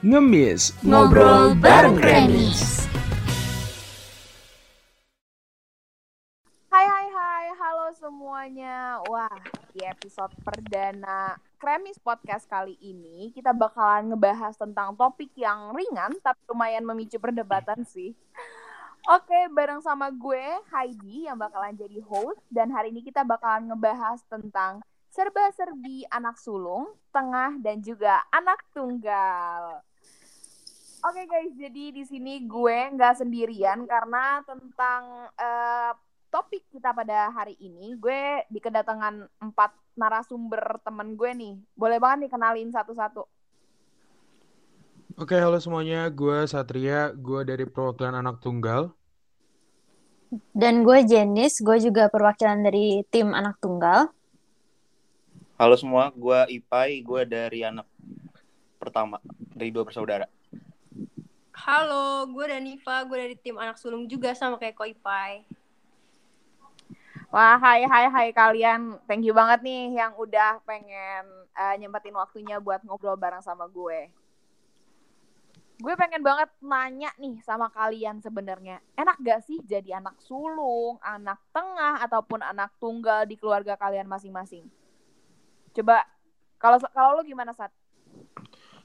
Ngemis Ngobrol bareng Kremis. Hai hai hai, halo semuanya. Wah, di episode perdana Kremis Podcast kali ini kita bakalan ngebahas tentang topik yang ringan tapi lumayan memicu perdebatan sih. Oke, bareng sama gue Heidi yang bakalan jadi host dan hari ini kita bakalan ngebahas tentang serba-serbi anak sulung, tengah dan juga anak tunggal. Oke guys, jadi di sini gue nggak sendirian karena tentang eh, topik kita pada hari ini, gue di kedatangan empat narasumber temen gue nih. Boleh banget nih kenalin satu-satu. Oke, halo semuanya. Gue Satria. Gue dari perwakilan anak tunggal. Dan gue Jenis, gue juga perwakilan dari tim anak tunggal. Halo semua, gue Ipai, gue dari anak pertama dari dua bersaudara. Halo, gue Danifa, gue dari tim anak sulung juga sama kayak Ko Ipai. Wah, hai hai hai kalian. Thank you banget nih yang udah pengen eh, nyempetin waktunya buat ngobrol bareng sama gue. Gue pengen banget nanya nih sama kalian sebenarnya. Enak gak sih jadi anak sulung, anak tengah ataupun anak tunggal di keluarga kalian masing-masing? Coba kalau kalau lu gimana Sat?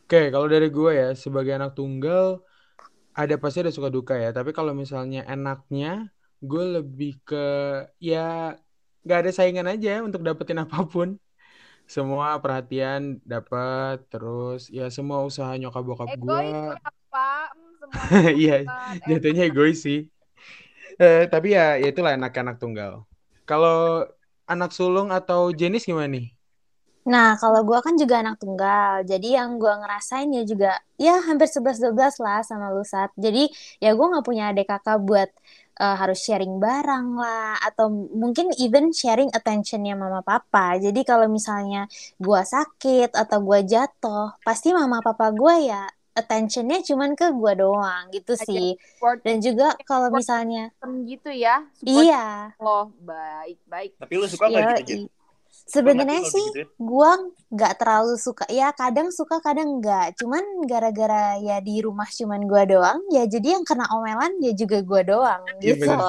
Oke, kalau dari gue ya, sebagai anak tunggal, ada pasti ada suka duka ya. Tapi kalau misalnya enaknya, gue lebih ke ya nggak ada saingan aja untuk dapetin apa pun. Semua perhatian dapat, terus ya semua usaha nyokap bokap gue. Hmm, Iya, jatuhnya egois sih. Eh, tapi ya, ya itulah anak-anak tunggal. Kalau anak sulung atau jenis gimana nih? Nah, kalau gue kan juga anak tunggal. Jadi yang gue ngerasain ya juga, ya hampir 11-12 lah sama lu, Sat. Jadi ya gue nggak punya adik kakak buat eh, harus sharing barang lah. Atau mungkin even sharing attentionnya mama papa. Jadi kalau misalnya gue sakit atau gue jatuh, pasti mama papa gue ya attentionnya cuman ke gue doang gitu Aja sih. support Dan juga kalau misalnya, gitu ya. Support iya. lo baik baik. Tapi lu suka nggak Yoi. Sebenarnya nggak sih gitu ya? gua nggak terlalu suka. Ya kadang suka kadang enggak. Cuman gara-gara ya di rumah cuman gua doang, ya jadi yang kena omelan ya juga gua doang Iya gitu bener.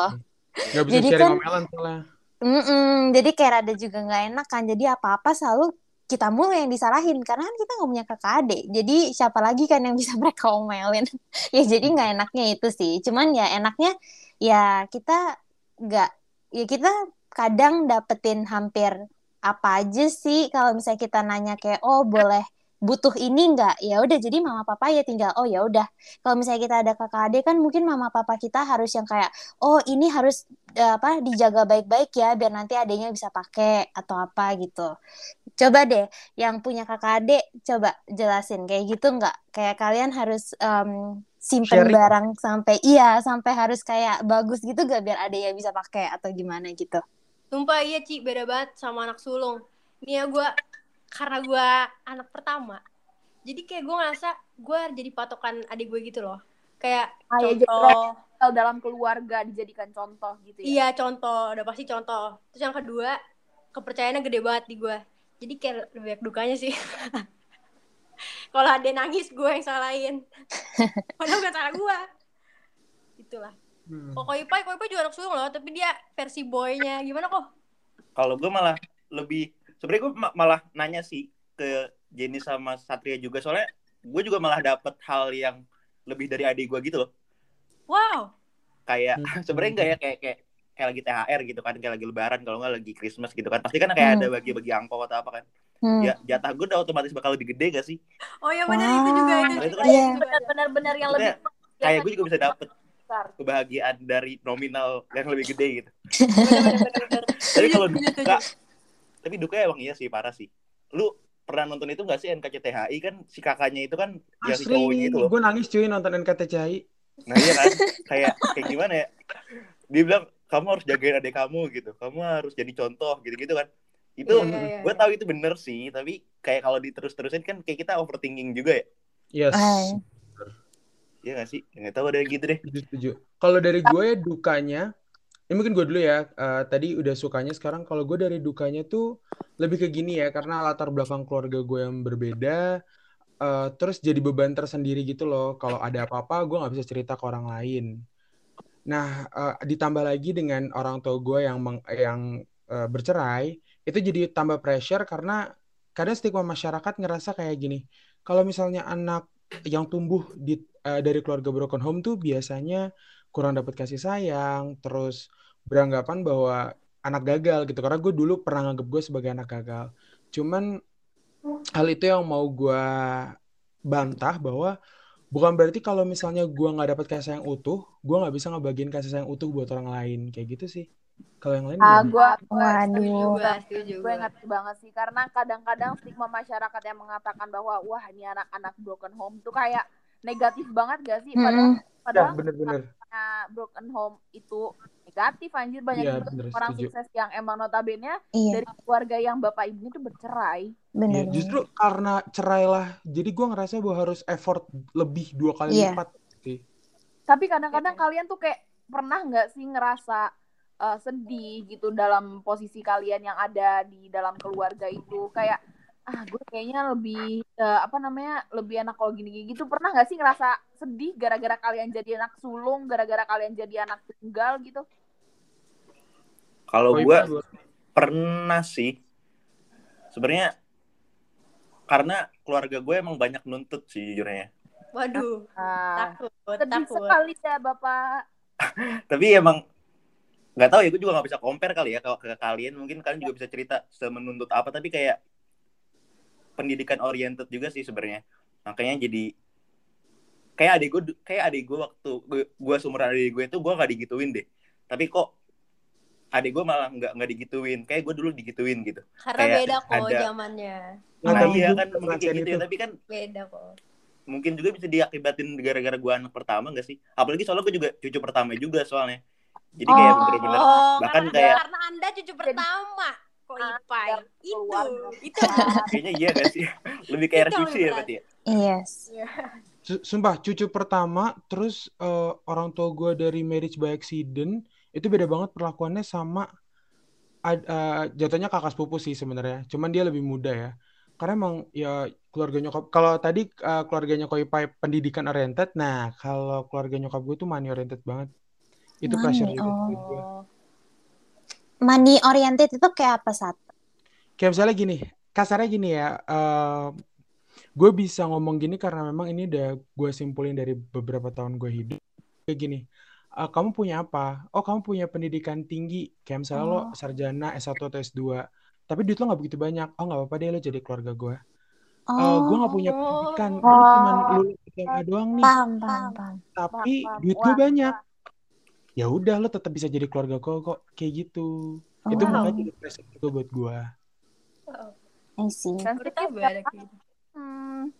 Gak bisa Jadi kan- omelan soalnya. Mm-mm, jadi kayak rada juga nggak enak kan. Jadi apa-apa selalu kita mulu yang disalahin karena kan kita nggak punya kakak adik. Jadi siapa lagi kan yang bisa mereka omelin? ya jadi nggak enaknya itu sih. Cuman ya enaknya ya kita nggak ya kita kadang dapetin hampir apa aja sih? Kalau misalnya kita nanya kayak oh boleh butuh ini nggak? Ya udah jadi mama papa ya tinggal oh ya udah. Kalau misalnya kita ada kakak adik kan mungkin mama papa kita harus yang kayak oh ini harus eh, apa dijaga baik-baik ya biar nanti adiknya bisa pakai atau apa gitu. Coba deh yang punya kakak adik coba jelasin kayak gitu nggak? Kayak kalian harus em, simpen Sharing. barang sampai iya sampai harus kayak bagus gitu gak biar adiknya bisa pakai atau gimana gitu Sumpah iya Ci, beda banget sama anak sulung. Nih ya gue, karena gue anak pertama, jadi kayak gue ngerasa gue jadi patokan adik gue gitu loh. Kayak Ah, ya, contoh, Kalau dalam keluarga dijadikan contoh gitu ya. iya contoh, udah pasti contoh. Terus yang kedua, kepercayaannya gede banget di gue. Jadi kayak lebih banyak dukanya sih. Kalau ada nangis gue yang salahin. Padahal bukan salah gue. Itulah. Hmm. Kok Koi Pai, Koi Pai juga anak sulung loh, tapi dia versi boynya. Gimana kok? Kalau gue malah lebih, sebenarnya gue ma- malah nanya sih ke Jenny sama Satria juga soalnya gue juga malah dapet hal yang lebih dari adik gue gitu loh. Wow. Kayak Hmm. sebenarnya enggak ya kayak kayak kayak lagi THR gitu kan, kayak lagi Lebaran kalau nggak lagi Christmas gitu kan. Pasti kan kayak Hmm. ada bagi-bagi angpau atau apa kan. Hmm. Ya jatah gue udah otomatis bakal lebih gede gak sih? Oh ya benar itu juga itu. Juga. Iya. Benar-benar benar yang Maksudnya, lebih Kayak gue juga bisa dapet besar. kebahagiaan dari nominal yang lebih gede gitu. Tapi kalau setuju. duka, tapi duka emang iya sih parah sih. Lu pernah nonton itu gak sih NKCTHI kan si kakaknya itu kan yang si Asli, cowoknya itu loh. gue nangis cuy nonton NKTCHI. Nah iya kan, kayak kayak gimana ya? Dia bilang kamu harus jagain adik kamu gitu, kamu harus jadi contoh gitu-gitu kan. Itu Iya, iya, iya, gue iya. tahu itu bener sih, tapi kayak kalau diterus-terusin kan kayak kita overthinking juga ya. Yes. Hai. Iya gak sih? Nggak tahu ada yang gitu deh. Setuju. Kalau dari gue dukanya, ini mungkin gue dulu ya. eh, tadi udah sukanya, sekarang kalau gue dari dukanya tuh lebih ke gini ya, karena latar belakang keluarga gue yang berbeda. eh, terus jadi beban tersendiri gitu loh. Kalau ada apa-apa, gue nggak bisa cerita ke orang lain. Nah, eh, ditambah lagi dengan orang tua gue yang meng- yang eh, bercerai, itu jadi tambah pressure karena kadang stigma masyarakat ngerasa kayak gini. Kalau misalnya anak yang tumbuh di eh, dari keluarga broken home tuh biasanya kurang dapat kasih sayang, terus beranggapan bahwa anak gagal gitu. Karena gue dulu pernah nganggap gue sebagai anak gagal. Cuman hal itu yang mau gue bantah bahwa bukan berarti kalau misalnya gue nggak dapat kasih sayang utuh, gue nggak bisa ngebagiin kasih sayang utuh buat orang lain kayak gitu sih. Kalau yang lain Ah, gue gue. ngerti banget sih karena kadang-kadang stigma masyarakat yang mengatakan bahwa wah ini anak-anak broken home tuh kayak negatif banget gak sih padahal Mm-mm. Ya, padahal bener-bener. karena broken home itu negatif anjir banyak juga bener, orang setuju. sukses yang emang notabene Iya, dari keluarga yang bapak ibunya tuh bercerai Iya, bener. justru karena cerai lah, jadi gue ngerasa bahwa harus effort lebih dua kali Iya. lipat sih. tapi kadang-kadang Iya. kalian tuh kayak pernah nggak sih ngerasa uh, sedih gitu dalam posisi kalian yang ada di dalam keluarga itu kayak ah gue kayaknya lebih uh, apa namanya lebih enak kalau gini gitu pernah nggak sih ngerasa sedih gara-gara kalian jadi anak sulung gara-gara kalian jadi anak tunggal gitu Kalau Koi gue Pak, pernah sih. Sebenarnya karena keluarga gue emang banyak nuntut sih jujurnya. Waduh, Ah, takut, sedih takut. sekali ya bapak Tapi emang nggak tahu ya gue juga nggak bisa compare kali ya kalau ke kalian mungkin kalian juga bisa cerita semenuntut apa tapi kayak pendidikan oriented juga sih sebenarnya makanya jadi kayak adik gue kayak adik gue waktu gue, gue seumuran adik gue itu gue nggak digituin deh tapi kok adik gue malah nggak nggak digituin kayak gue dulu digituin gitu Karena Kayak beda kok ada- zamannya. Nah, nah, tapi iya kan mungkin kayak gitu ya tapi kan Beda kok. mungkin juga bisa diakibatin gara-gara gue anak pertama gak sih apalagi soalnya gue juga cucu pertama juga soalnya jadi kayak Oh. bener-bener Oh, bahkan karena, kayak- karena Anda cucu pertama. Kok Ah, Ipai? Itu, keluarga. itu. kayaknya iya gak sih lebih kayak cucu ya berarti ya Yes. Su- Sumpah, cucu pertama, terus eh, orang tua gue dari marriage by accident, itu beda banget perlakuannya sama eh, jatuhnya kakak sepupu sih sebenarnya. Cuman dia lebih muda ya. Karena emang ya keluarga nyokap, kalau tadi eh, keluarganya Koi Pai pendidikan oriented, nah kalau keluarga nyokap gue tuh money oriented banget. Itu Money, pressure juga oh. gue. Money oriented itu kayak apa saat? Kayak misalnya gini, kasarnya gini ya, eh, gue bisa ngomong gini karena memang ini udah gue simpulin dari beberapa tahun gue hidup. Kayak gini, eh, kamu punya apa? Oh, kamu punya pendidikan tinggi, kayak misalnya lo Oh. sarjana S1 atau S2. Tapi duit lo nggak begitu banyak. Oh, nggak apa-apa deh lo jadi keluarga gue. Eh, Oh, gue nggak punya pendidikan, Oh. lo cuma lulus SMA doang nih. paham, paham, paham. Tapi Paham. duit gue banyak. Ya udah, lo tetap bisa jadi keluarga gue kok. Kayak gitu. Itu Oh. makanya jadi pressure juga buat gue. Sensitif ya ada Pak. gitu. Hmm.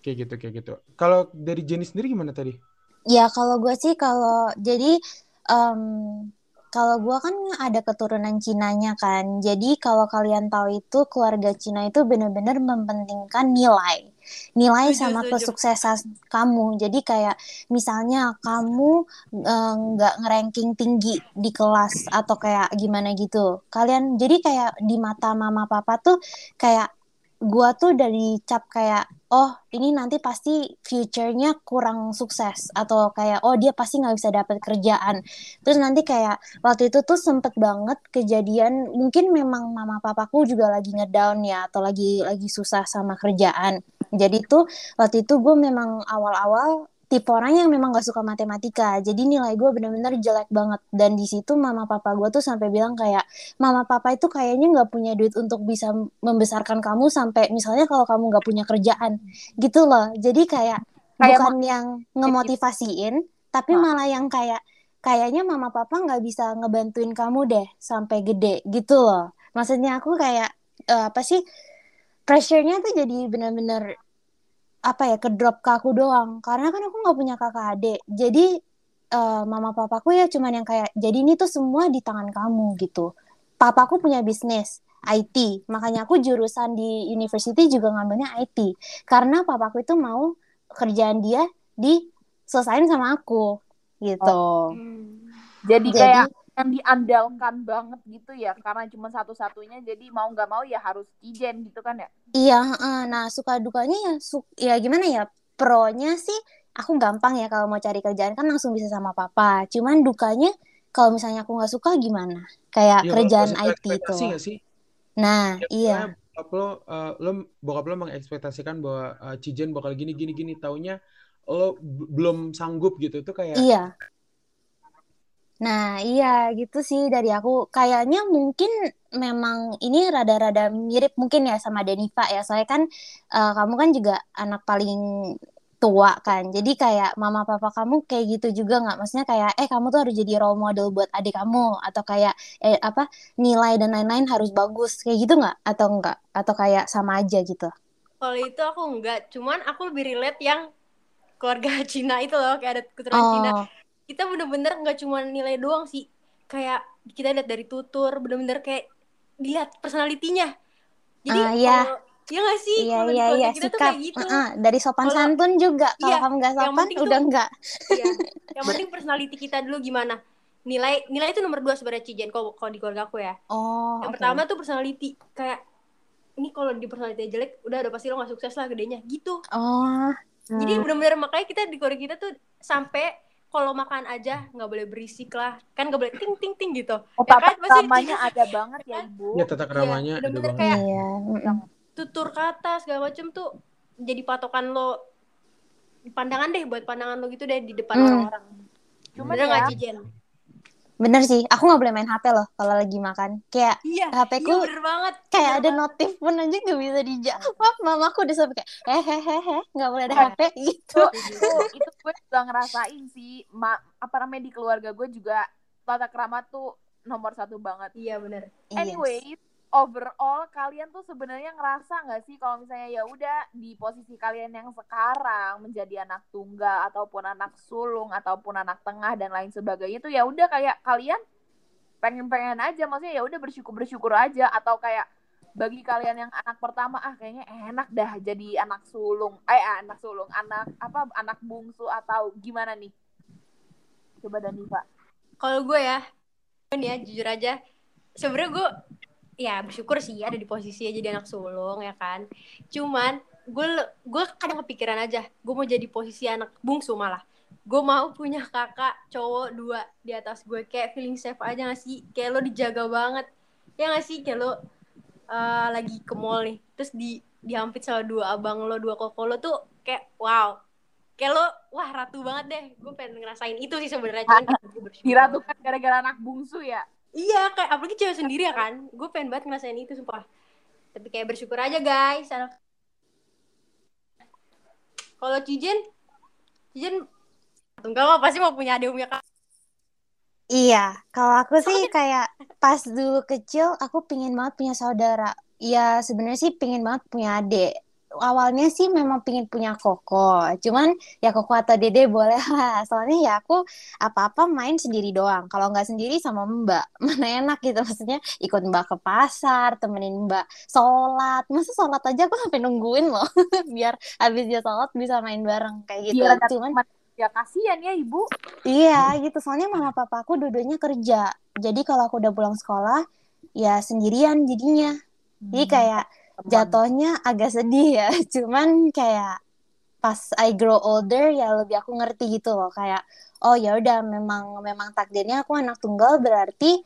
Kayak gitu, kayak gitu. Kalau dari Jenny sendiri gimana tadi? Ya kalau gue sih kalau jadi em, kalau gue kan ada keturunan Cinanya kan. Jadi kalau kalian tahu itu keluarga Cina itu benar-benar mempentingkan nilai. Nilai Setuju, sama setuju. kesuksesan kamu. Jadi kayak misalnya kamu eh, nggak ngeranking tinggi di kelas atau kayak gimana gitu. Kalian jadi kayak di mata mama papa tuh kayak gua tuh dari cap kayak oh ini nanti pasti future-nya kurang sukses. Atau kayak oh dia pasti nggak bisa dapat kerjaan. Terus nanti kayak waktu itu tuh sempet banget kejadian mungkin memang mama papaku juga lagi ngedown ya atau lagi lagi susah sama kerjaan. Jadi tuh waktu itu gue memang awal-awal tipe orang yang memang gak suka matematika. Jadi nilai gue bener-bener jelek banget. Dan di situ mama papa gue tuh sampai bilang kayak mama papa itu kayaknya nggak punya duit untuk bisa membesarkan kamu sampai misalnya kalau kamu nggak punya kerjaan. Gitu loh. Jadi kayak Kayak bukan yang ngemotivasiin tapi Hah. malah yang kayak kayaknya mama papa nggak bisa ngebantuin kamu deh sampai gede. Gitu loh. Maksudnya aku kayak eh, apa sih pressure-nya tuh jadi bener-bener apa ya ke drop ke aku doang. Karena kan aku nggak punya kakak adik. Jadi eh, mama papaku ya cuman yang kayak jadi ini tuh semua di tangan kamu gitu. Papaku punya bisnis IT makanya aku jurusan di university juga ngambilnya IT karena papaku itu mau kerjaan dia diselesain sama aku gitu. Hmm. Jadi Jadi- kayak yang diandalkan banget gitu ya karena cuma satu-satunya jadi mau nggak mau ya harus Cijen gitu kan ya Iya, heeh. nah suka dukanya ya, su ya gimana ya, pro-nya sih aku gampang ya kalau mau cari kerjaan kan langsung bisa sama papa. Cuman dukanya kalau misalnya aku nggak suka gimana? Kayak Ya, kerjaan IT itu. sih? Nah, Ya, iya. bokap lo, eh, lo, bokap lo mengekspektasikan bahwa eh, Cijen bakal gini gini gini, taunya lo belum sanggup gitu, itu kayak Iya. Nah, iya gitu sih dari aku. Kayaknya mungkin memang ini rada-rada mirip mungkin ya sama Deniva ya. Soalnya kan eh, kamu kan juga anak paling tua kan. Jadi kayak mama papa kamu kayak gitu juga nggak? Maksudnya kayak eh kamu tuh harus jadi role model buat adik kamu atau kayak eh apa nilai dan lain-lain harus bagus kayak gitu nggak? Atau enggak? Atau kayak sama aja gitu? Kalau itu aku enggak, cuman aku lebih relate yang keluarga Cina itu loh, kayak ada keturunan Cina. Oh, Kita bener-bener nggak cuma nilai doang sih, kayak kita lihat dari tutur, bener-bener kayak dilihat personalitinya. Jadi Ah, iya. kalau Iya gak sih? iya Kalau di iya keluarga iya kita tuh sikap. kayak gitu. Heeh, Dari sopan Kalau- santun juga. Kalau Iya, kamu nggak yang sopan udah tuh- enggak. Iya. Yang penting personality kita dulu gimana. Nilai nilai itu nomor dua sebenarnya Cijen kalau kalau di keluarga aku ya. Oh, Yang oke. pertama tuh personality. Kayak ini kalau di personality jelek, udah udah pasti lo gak sukses lah gedenya. Gitu. Oh, Jadi Hmm. bener-bener makanya kita di keluarga kita tuh sampai kalau makan aja nggak boleh berisik lah. Kan nggak boleh ting ting ting gitu. oh Ya tata kan, pasti- keramanya ada banget ya ibu ya tata keramanya ada bener-bener banget. kayak iya. tutur kata segala macem tuh jadi patokan lo pandangan deh buat pandangan lo gitu deh di depan Hmm. orang-orang. Bener ya- nggak Cijen? Bener sih, aku nggak boleh main HP loh kalau lagi makan. Kayak Iya. HP ku Iya bener banget. kayak Bener ada banget. notif pun aja nggak bisa dijawab. Mamaku udah sampai kayak hehehe nggak boleh ada. HP gitu. itu itu itu gue juga ngerasain sih ma apa namanya di keluarga gue juga tata krama tuh nomor satu banget Iya bener. Iya. anyway overall kalian tuh sebenarnya ngerasa nggak sih kalau misalnya ya udah di posisi kalian yang sekarang menjadi anak tunggal ataupun anak sulung ataupun anak tengah dan lain sebagainya tuh ya udah kayak kalian pengen-pengen aja maksudnya ya udah bersyukur bersyukur aja atau kayak bagi kalian yang anak pertama ah kayaknya enak dah jadi anak sulung eh anak sulung anak apa anak bungsu atau gimana nih coba Daniva Kalau gue ya, nih ya jujur aja, sebenarnya gue ya bersyukur sih ada di posisi jadi anak sulung ya kan. Cuman gue gue kadang kepikiran aja, gue mau jadi posisi anak bungsu malah. Gue mau punya kakak cowok dua di atas gue kayak feeling safe aja gak sih? Kayak lo dijaga banget. Ya gak sih? Kayak lo eh, lagi ke mall nih, terus di dihampit sama dua abang lo, dua koko lo tuh kayak wow. Kayak lo, wah ratu banget deh. Gue pengen ngerasain itu sih sebenarnya. Cuman diratukan gara-gara anak bungsu ya Iya, kayak apalagi cewek sendiri ya kan. Gue pengen banget ngerasain itu sumpah. Tapi kayak bersyukur aja guys. Anak... Kalau Cijen, Cijen tunggal mah pasti mau punya adik punya kakak. Iya, kalau aku sih kayak pas dulu kecil aku pingin banget punya saudara. Ya sebenarnya sih pingin banget punya adik. Awalnya sih memang pingin punya koko, cuman ya koko atau dede boleh lah. Soalnya ya aku apa-apa main sendiri doang. Kalau nggak sendiri sama mbak, mana enak gitu. Maksudnya ikut mbak ke pasar, temenin mbak sholat. Masa sholat aja aku sampai nungguin loh, biar habis dia sholat bisa main bareng kayak gitu. biar ada Cuman ya kasihan ya ibu Iya gitu, soalnya mama papa aku dua-duanya kerja. Jadi kalau aku udah pulang sekolah, ya sendirian jadinya. Jadi kayak jatuhnya agak sedih ya. Cuman kayak pas I grow older ya lebih aku ngerti gitu loh. Kayak oh ya udah memang memang takdirnya aku anak tunggal berarti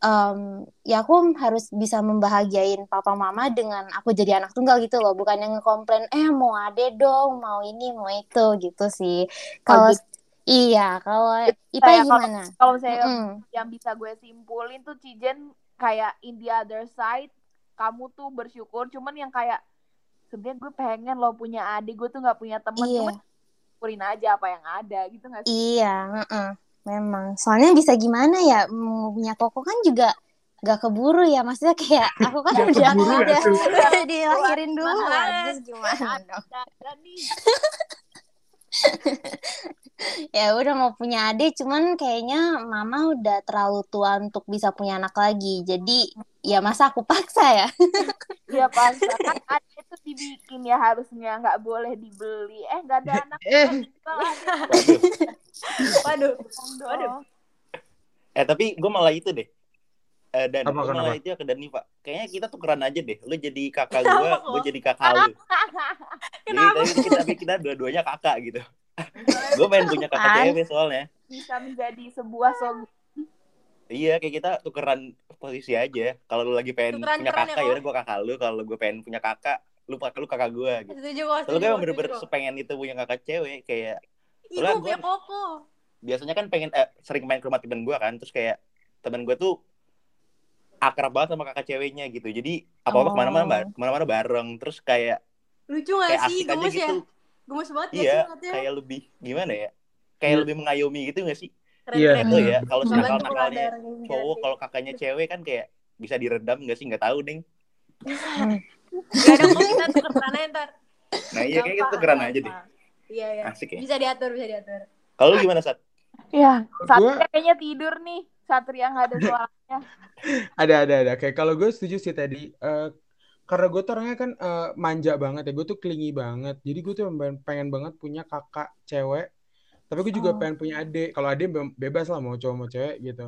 em, ya aku harus bisa membahagiain papa mama dengan aku jadi anak tunggal gitu loh. Bukan yang ngekomplain eh mau ade dong, mau ini mau itu gitu sih. Kalau jadi- iya, kalau Ipa gimana? kalau saya Mm. yang bisa gue simpulin tuh Cijen kayak in the other side kamu tuh bersyukur cuman yang kayak sebenarnya gue pengen lo punya adik gue tuh nggak punya temen Iya. cuman syukurin aja apa yang ada gitu nggak sih Iya, heeh. Memang. Soalnya bisa gimana ya, mau punya koko kan juga gak keburu ya. Maksudnya kayak aku kan udah keburu ya, udah, udah dilahirin dulu Gimana? terus gimana dong? Ya udah mau punya adik, cuman kayaknya mama udah terlalu tua untuk bisa punya anak lagi. Jadi ya masa aku paksa ya? Iya pas kan adik itu dibikin ya harusnya nggak boleh dibeli eh nggak ada anak Eh. kalau ada Waduh. Waduh. Eh tapi gue malah itu deh. Eh, dan Apa, gue malah itu ke Dani Pak. Kayaknya kita tukeran aja deh. Lu jadi kakak gue, gue jadi kakak lu. Jadi Kenapa? tapi kita, tapi kita dua-duanya kakak gitu. gue pengen punya kakak Kan? cewek soalnya. Bisa menjadi sebuah solusi. Iya kayak kita tukeran posisi aja. Kalau lu lagi pengen Tukeran punya ya, kakak ya udah gue kakak lu. Kalau gue pengen punya kakak, lu kakak lu kakak gue gitu. Setuju Kalau gue bener-bener sepengen itu punya kakak cewek kayak Gue punya koko. biasanya kan pengen eh, sering main ke rumah temen gue kan terus kayak temen gue tuh akrab banget sama kakak ceweknya gitu jadi apa apa Oh. ke mana-mana ke mana-mana bareng terus kayak Lucu gak kayak sih? Gemes ya? gitu Gemes banget gak iya sih ngeliatnya? kayak lebih gimana ya kayak Iya. lebih mengayomi gitu gak sih Keren Iya. itu ya kalau nakal nakalnya cowok jadi. kalau kakaknya cewek kan kayak bisa diredam gak sih nggak tahu ding Gak ada kok kita tuker ntar. nah iya kayak gitu keren aja deh. Iya iya. asik ya Bisa diatur, bisa diatur. kalau gimana sat Ya, Gua- Satria kayaknya tidur nih. Satria nggak ada suaranya. Ada ada ada. Kayak kalau gue setuju sih tadi. eh, karena gue tuh orangnya kan eh, manja banget ya. Gue tuh clingy banget. Jadi gue tuh pengen, pengen banget punya kakak cewek. Tapi gue juga Oh. pengen punya adik. Kalau adik be- bebas lah mau cowok mau cewek gitu.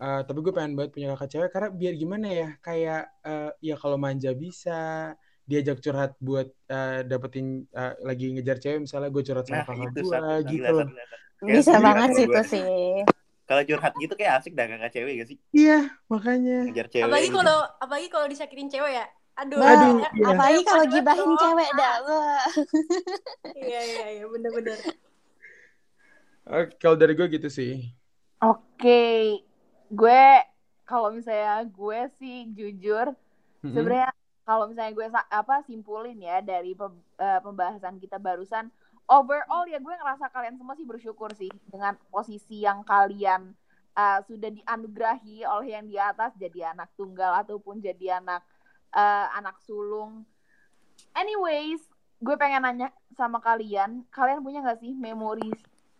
Eh, tapi gue pengen banget punya kakak cewek karena biar gimana ya kayak eh, ya kalau manja bisa diajak curhat buat eh, dapetin eh, lagi ngejar cewek misalnya gue curhat sama nah kakak gue gitu loh. Bisa banget kata sih itu sih. kalau curhat gitu kayak asik dah kakak cewek gak sih Iya makanya. ngejar cewek Apalagi gitu. kalau apalagi kalau disakitin cewek ya. Aduh. Bah, Aduh, ya. iya. apalagi kalau gibahin cewek dah. Wah. Iya iya iya bener-bener. Eh, kalau dari gue gitu sih. Oke, gue kalau misalnya gue sih jujur Mm-mm. sebenarnya kalau misalnya gue apa simpulin ya dari pem- eh, pembahasan kita barusan overall ya gue ngerasa kalian semua sih bersyukur sih dengan posisi yang kalian eh, sudah dianugerahi oleh yang di atas jadi anak tunggal ataupun jadi anak eh, anak sulung. Anyways, gue pengen nanya sama kalian, kalian punya nggak sih memori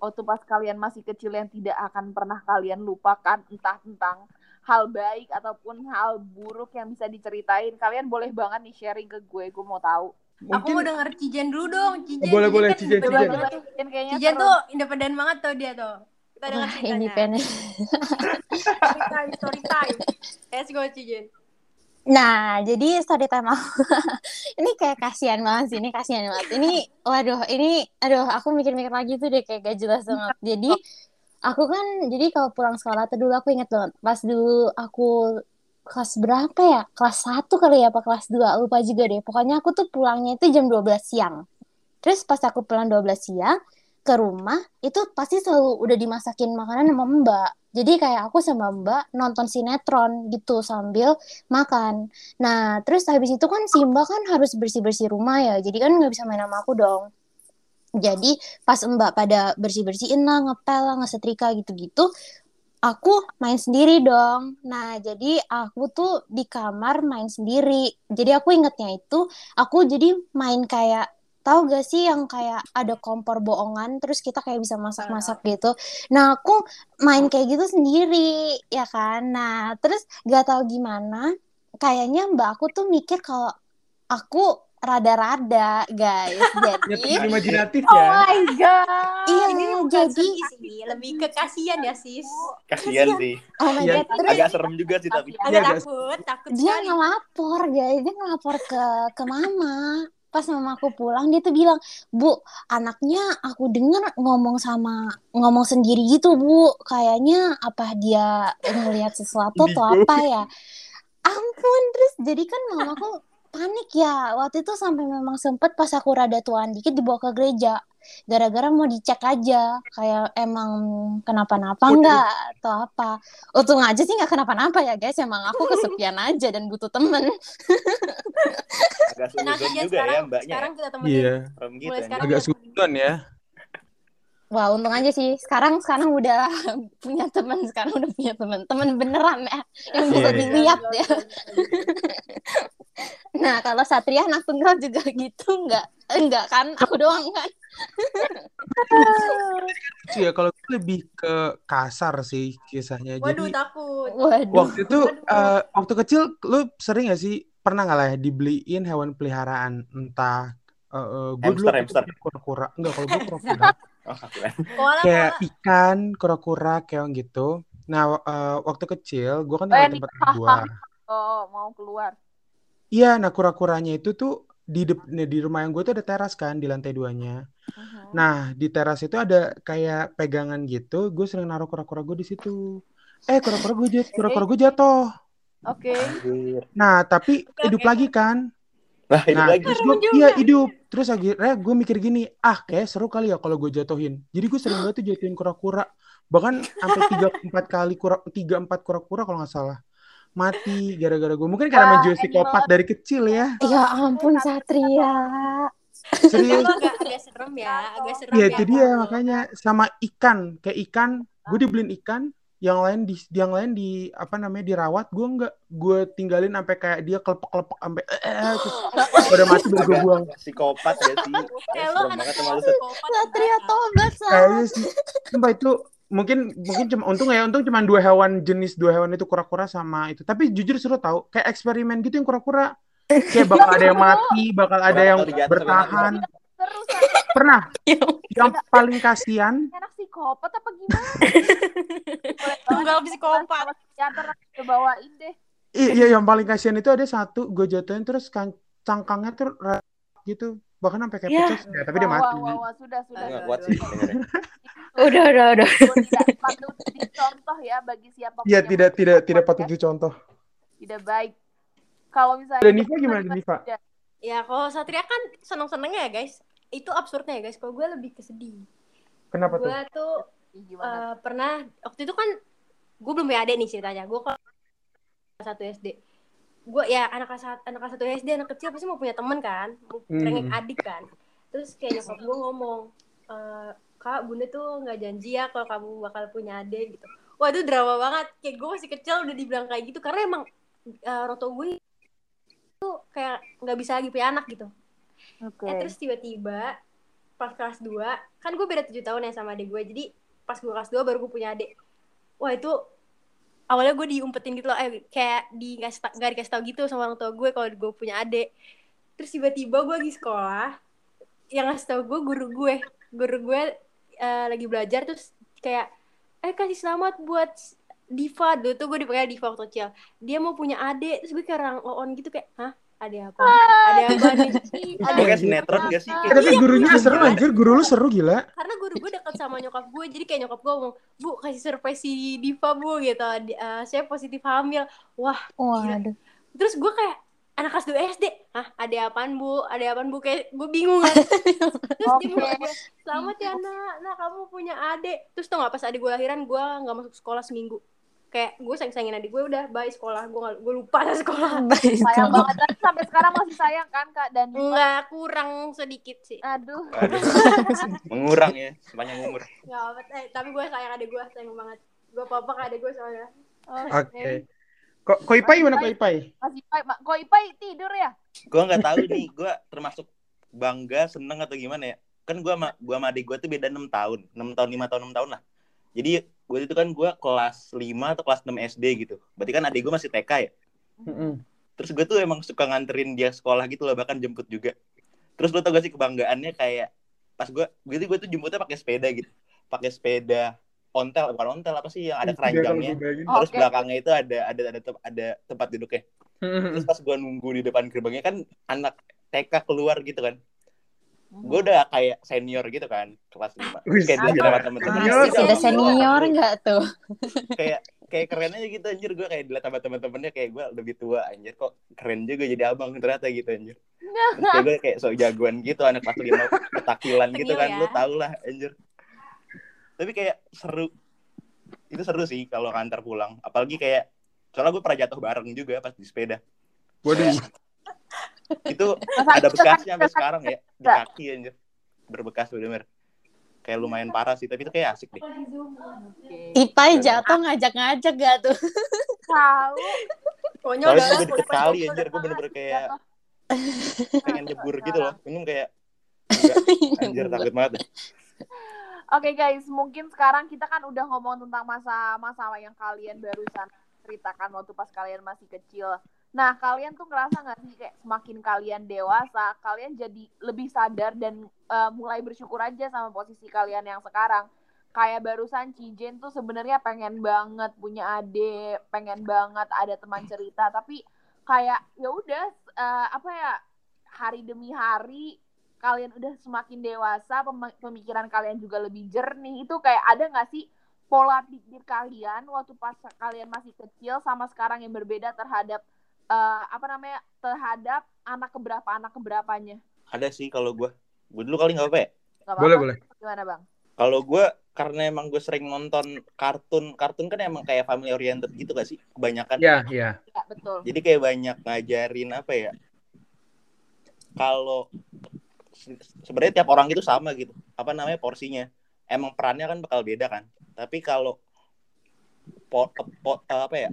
waktu pas kalian masih kecil yang tidak akan pernah kalian lupakan entah tentang hal baik ataupun hal buruk yang bisa diceritain kalian boleh banget nih sharing ke gue gue mau tahu Aku mau denger Cijen dulu dong. Cijen, Boleh, boleh, kan Cijen, Cijen. Cijen kayaknya Cijen seru. tuh independen banget tuh dia tuh. Kita denger Wah, ceritanya. independen. Story time, story time. Let's go Cijen. Nah, jadi story time aku. ini kayak kasihan banget sih, ini kasihan banget. Ini, waduh, ini, aduh, aku mikir-mikir lagi tuh deh kayak gak jelas banget. Jadi, aku kan, jadi kalau pulang sekolah tuh dulu aku inget banget. Pas dulu aku kelas berapa ya? Kelas 1 kali ya, apa kelas 2? Lupa juga deh. Pokoknya aku tuh pulangnya itu jam 12 siang. Terus pas aku pulang 12 siang, ke rumah, itu pasti selalu udah dimasakin makanan sama mbak. Jadi kayak aku sama mbak nonton sinetron gitu sambil makan. Nah, terus habis itu kan si Mbak kan harus bersih-bersih rumah ya. Jadi kan nggak bisa main sama aku dong. Jadi pas Mbak pada bersih-bersihin lah, ngepel lah, ngesetrika gitu-gitu, aku main sendiri dong. Nah, jadi aku tuh di kamar main sendiri. Jadi aku ingetnya itu, aku jadi main kayak tahu gak sih yang kayak ada kompor bohongan terus kita kayak bisa masak-masak gitu. Nah, aku main kayak gitu sendiri ya kan. Nah, terus gak tahu gimana kayaknya mbak aku tuh mikir kalau aku rada-rada guys Ya, jadi imajinatif oh ya. my god iya Ini jadi sih, lebih ke kasihan ya sis. kasian sih oh my Iya. god terus agak serem juga sih tapi Kasihan. Agak Iya, takut, takut dia sekali. ngelapor guys dia ngelapor ke ke mama pas mamaku pulang dia tuh bilang bu anaknya aku dengar ngomong sama ngomong sendiri gitu bu kayaknya apa dia ngelihat sesuatu atau apa ya ampun terus jadi kan mamaku panik ya. Waktu itu sampai memang sempet pas aku rada tuaan dikit dibawa ke gereja. Gara-gara mau dicek aja kayak emang kenapa-napa enggak atau apa. Untung aja sih nggak kenapa-napa ya guys. Emang aku kesepian aja dan butuh temen. Agak Nah, Cijen juga ya sekarang, mbaknya sekarang kita temenin. Iya. serem gitu Mulai ya. sekarang Agak sujon ya. Wah untung aja sih. Sekarang sekarang udah punya temen sekarang udah punya temen temen beneran ya yang bisa Iya, iya. dilihat ya. Nah kalau Satria anak tunggal juga gitu enggak enggak kan? Aku doang kan? Lucu ya kalau gue lebih ke kasar sih kisahnya. Waduh Jadi takut. waduh. waktu itu eh, waktu kecil lu sering gak sih? Pernah nggak lah ya dibeliin hewan peliharaan? Entah eh, eh, gue dulu kura-kura. Enggak kalau gue kura-kura oh Koala, kayak koala. ikan kura-kura kayak gitu Nah, eh, waktu kecil gue kan Oh, tinggal yang di tempat gue. Oh, mau keluar. Iya, nah kura-kuranya itu tuh di dep- di rumah yang gue tuh ada teras kan di lantai duanya. Mhm. Nah, di teras itu ada kayak pegangan gitu. Gue sering naruh kura-kura gue di situ. Eh, kura-kura gue jatuh, kura-kura gue jatuh. Oke. Anjir. Nah, tapi Oke, hidup oke. lagi kan. Nah, itu Nah, lagi. terus gue, iya hidup. Terus akhirnya gue mikir gini, ah kayak seru kali ya kalau gue jatuhin. Jadi gue sering banget tuh jatuhin kura-kura. Bahkan sampai tiga empat kali kura, tiga empat kura-kura kalau nggak salah mati gara-gara gue. Mungkin karena main psikopat dari kecil ya. Ya ampun Satria. Serius. Agak, agak serem ya, agak serem Iya ya. itu dia kalau- makanya sama ikan kayak ikan gue dibeliin ikan yang lain di yang lain di apa namanya dirawat gue nggak gue tinggalin sampai kayak dia kelepek-kelepek sampai eh, eh, terus udah mati baru gue buang. Psikopat ya sih. Kayak lo banget sama lu. Satria tobat kayaknya sih sumpah itu mungkin mungkin cuma untung ya untung cuma dua hewan jenis dua hewan itu kura-kura sama itu. Tapi jujur seru tau kayak eksperimen gitu yang kura-kura. Kayak bakal ada yang mati bakal ada yang sampai bertahan Terus pernah yang paling kasihan anak psikopat apa gimana? Boleh Tunggal psikopat. Bawain deh. Iya yang paling kasihan itu ada satu gue jatuhin terus kan cangkangnya tuh gitu bahkan sampai kayak Ya. pecah ya, tapi dia mati wah, wah, wah, sudah, sudah. Kuat sih. Udah, udah, udah. Itu tidak patut dicontoh ya bagi Iya yang tidak tidak tidak patut dicontoh. Tidak baik. Kalau misalnya Dan Niva gimana Niva? Ya kalau Satria kan seneng-senengnya ya guys. Itu absurdnya ya guys. Kalau gue lebih ke sedih. Kenapa tuh? Gue tuh eh, pernah waktu itu kan gue belum punya adik nih ceritanya. Gue kelas satu SD. Gue ya anak kelas anak kelas satu SD anak kecil pasti mau punya temen kan, mau Hmm. pengen adik kan. Terus kayak nyokap gue ngomong, "Eh, kak bunda tuh nggak janji ya kalau kamu bakal punya adik gitu. Wah itu drama banget. Kayak gue masih kecil udah dibilang kayak gitu karena emang eh, orang tua gue tuh kayak nggak bisa lagi punya anak gitu. Oke. Eh terus tiba-tiba pas kelas 2 kan gue beda 7 tahun ya sama adik gue. Jadi pas gue kelas 2 baru gue punya adik. Wah itu awalnya gue diumpetin gitu loh, eh kayak di nggak dikasih tau gitu sama orang tua gue kalau gue punya adik. Terus tiba-tiba gue lagi sekolah, yang ngasih tau gue guru gue, guru gue eh, lagi belajar terus kayak eh kasih selamat buat Diva dulu tuh gue dipanggil Diva waktu kecil. Dia mau punya adik, terus gue kayak orang on gitu kayak, hah? Ada apa? Ada apa nih? Ada Itu kayak sinetron gak sih? Kayak tapi gurunya seru anjir, guru lu seru gila. karena guru gue deket sama nyokap gue jadi kayak nyokap gue ngomong bu kasih surprise si Diva bu gitu. Di- eh, saya positif hamil. Wah Waduh. terus gue kayak anak kelas 2 SD hah ada apaan bu? Ada apaan bu? Kayak gue bingung kan. Terus dia Oke. bilang selamat ya nak. Nak kamu punya adik. Terus tau gak pas adik gue lahiran gue nggak masuk sekolah seminggu kayak gue sayang sayangin adik gue udah bye sekolah gue gue lupa lah sekolah Sayang banget. Tapi sampai sekarang masih sayang kan Kak dan nggak kurang sedikit sih Aduh. Aduh. Mengurang ya sepanjang umur. nggak apa eh, tapi gue sayang adik gue sayang banget gue apa ke adik gue soalnya Oke. Kok Kok Ipai gimana Kok Ipai? Masih Ipai, Ma- kok Ipai tidur ya? Gue nggak tahu nih, gue termasuk bangga, seneng atau gimana ya. Kan gue sama gue sama adik gue tuh beda 6 tahun, 6 tahun, 5 tahun, 6 tahun lah. Jadi gue itu kan gue kelas 5 atau kelas 6 SD gitu. Berarti kan adik gue masih TK ya. Mm-mm. Terus gue tuh emang suka nganterin dia sekolah gitu loh, bahkan jemput juga. Terus lo tau gak sih kebanggaannya kayak pas gue, gitu gue tuh jemputnya pakai sepeda gitu, pakai sepeda ontel, bukan ontel apa sih yang ada keranjangnya. Terus Oke. belakangnya itu ada ada ada tem- ada tempat duduknya. Terus pas gue nunggu di depan gerbangnya kan anak TK keluar gitu kan. Gue udah kayak senior gitu kan kelas 5. Wih, Kayak dilihat sama temen-temen. Udah senior nggak tuh? Kayak kayak keren aja gitu anjir gue kayak dilihat sama temen-temennya kayak gue lebih tua anjir kok keren juga jadi abang ternyata gitu anjir. Terus kayak gue kayak sok jagoan gitu anak kelas 5 ketakilan gitu kan ya. lu tau lah anjir. Tapi kayak seru. Itu seru sih kalau ngantar pulang. Apalagi kayak soalnya gue pernah jatuh bareng juga pas di sepeda. Waduh. itu Masa ada bekasnya sampai sekarang ya di kaki anjir. Berbekas bener kayak lumayan parah sih tapi itu kayak asik deh. Oke. Ipai jatuh ngajak-ngajak gak tuh? Tahu. pokoknya soalnya udah juga deket kali anjir. Gue bener-bener kayak pengen nyebur gitu loh. Minum kayak enggak, anjir takut banget. Deh. Oke guys, mungkin sekarang kita kan udah ngomong tentang masa-masa yang kalian barusan ceritakan waktu pas kalian masih kecil. Nah, kalian tuh ngerasa nggak sih kayak semakin kalian dewasa, kalian jadi lebih sadar dan eh, mulai bersyukur aja sama posisi kalian yang sekarang. kayak barusan Cijen tuh sebenarnya pengen banget punya adik, pengen banget ada teman cerita, tapi kayak ya udah eh, apa ya hari demi hari kalian udah semakin dewasa, pem- pemikiran kalian juga lebih jernih. Itu kayak ada nggak sih pola pikir kalian waktu pas kalian masih kecil sama sekarang yang berbeda terhadap eh, apa namanya terhadap anak keberapa anak keberapanya? Ada sih kalau gue. Gue dulu kali nggak apa ya? Gak Boleh, apa-apa. boleh. Gimana bang? Kalau gue karena emang gue sering nonton kartun, kartun kan emang kayak family oriented gitu gak sih? Kebanyakan. Ya, ya. Ya betul. Jadi kayak banyak ngajarin apa ya? Kalau se- sebenarnya tiap orang itu sama gitu. Apa namanya porsinya? Emang perannya kan bakal beda kan. Tapi kalau po, po- apa ya?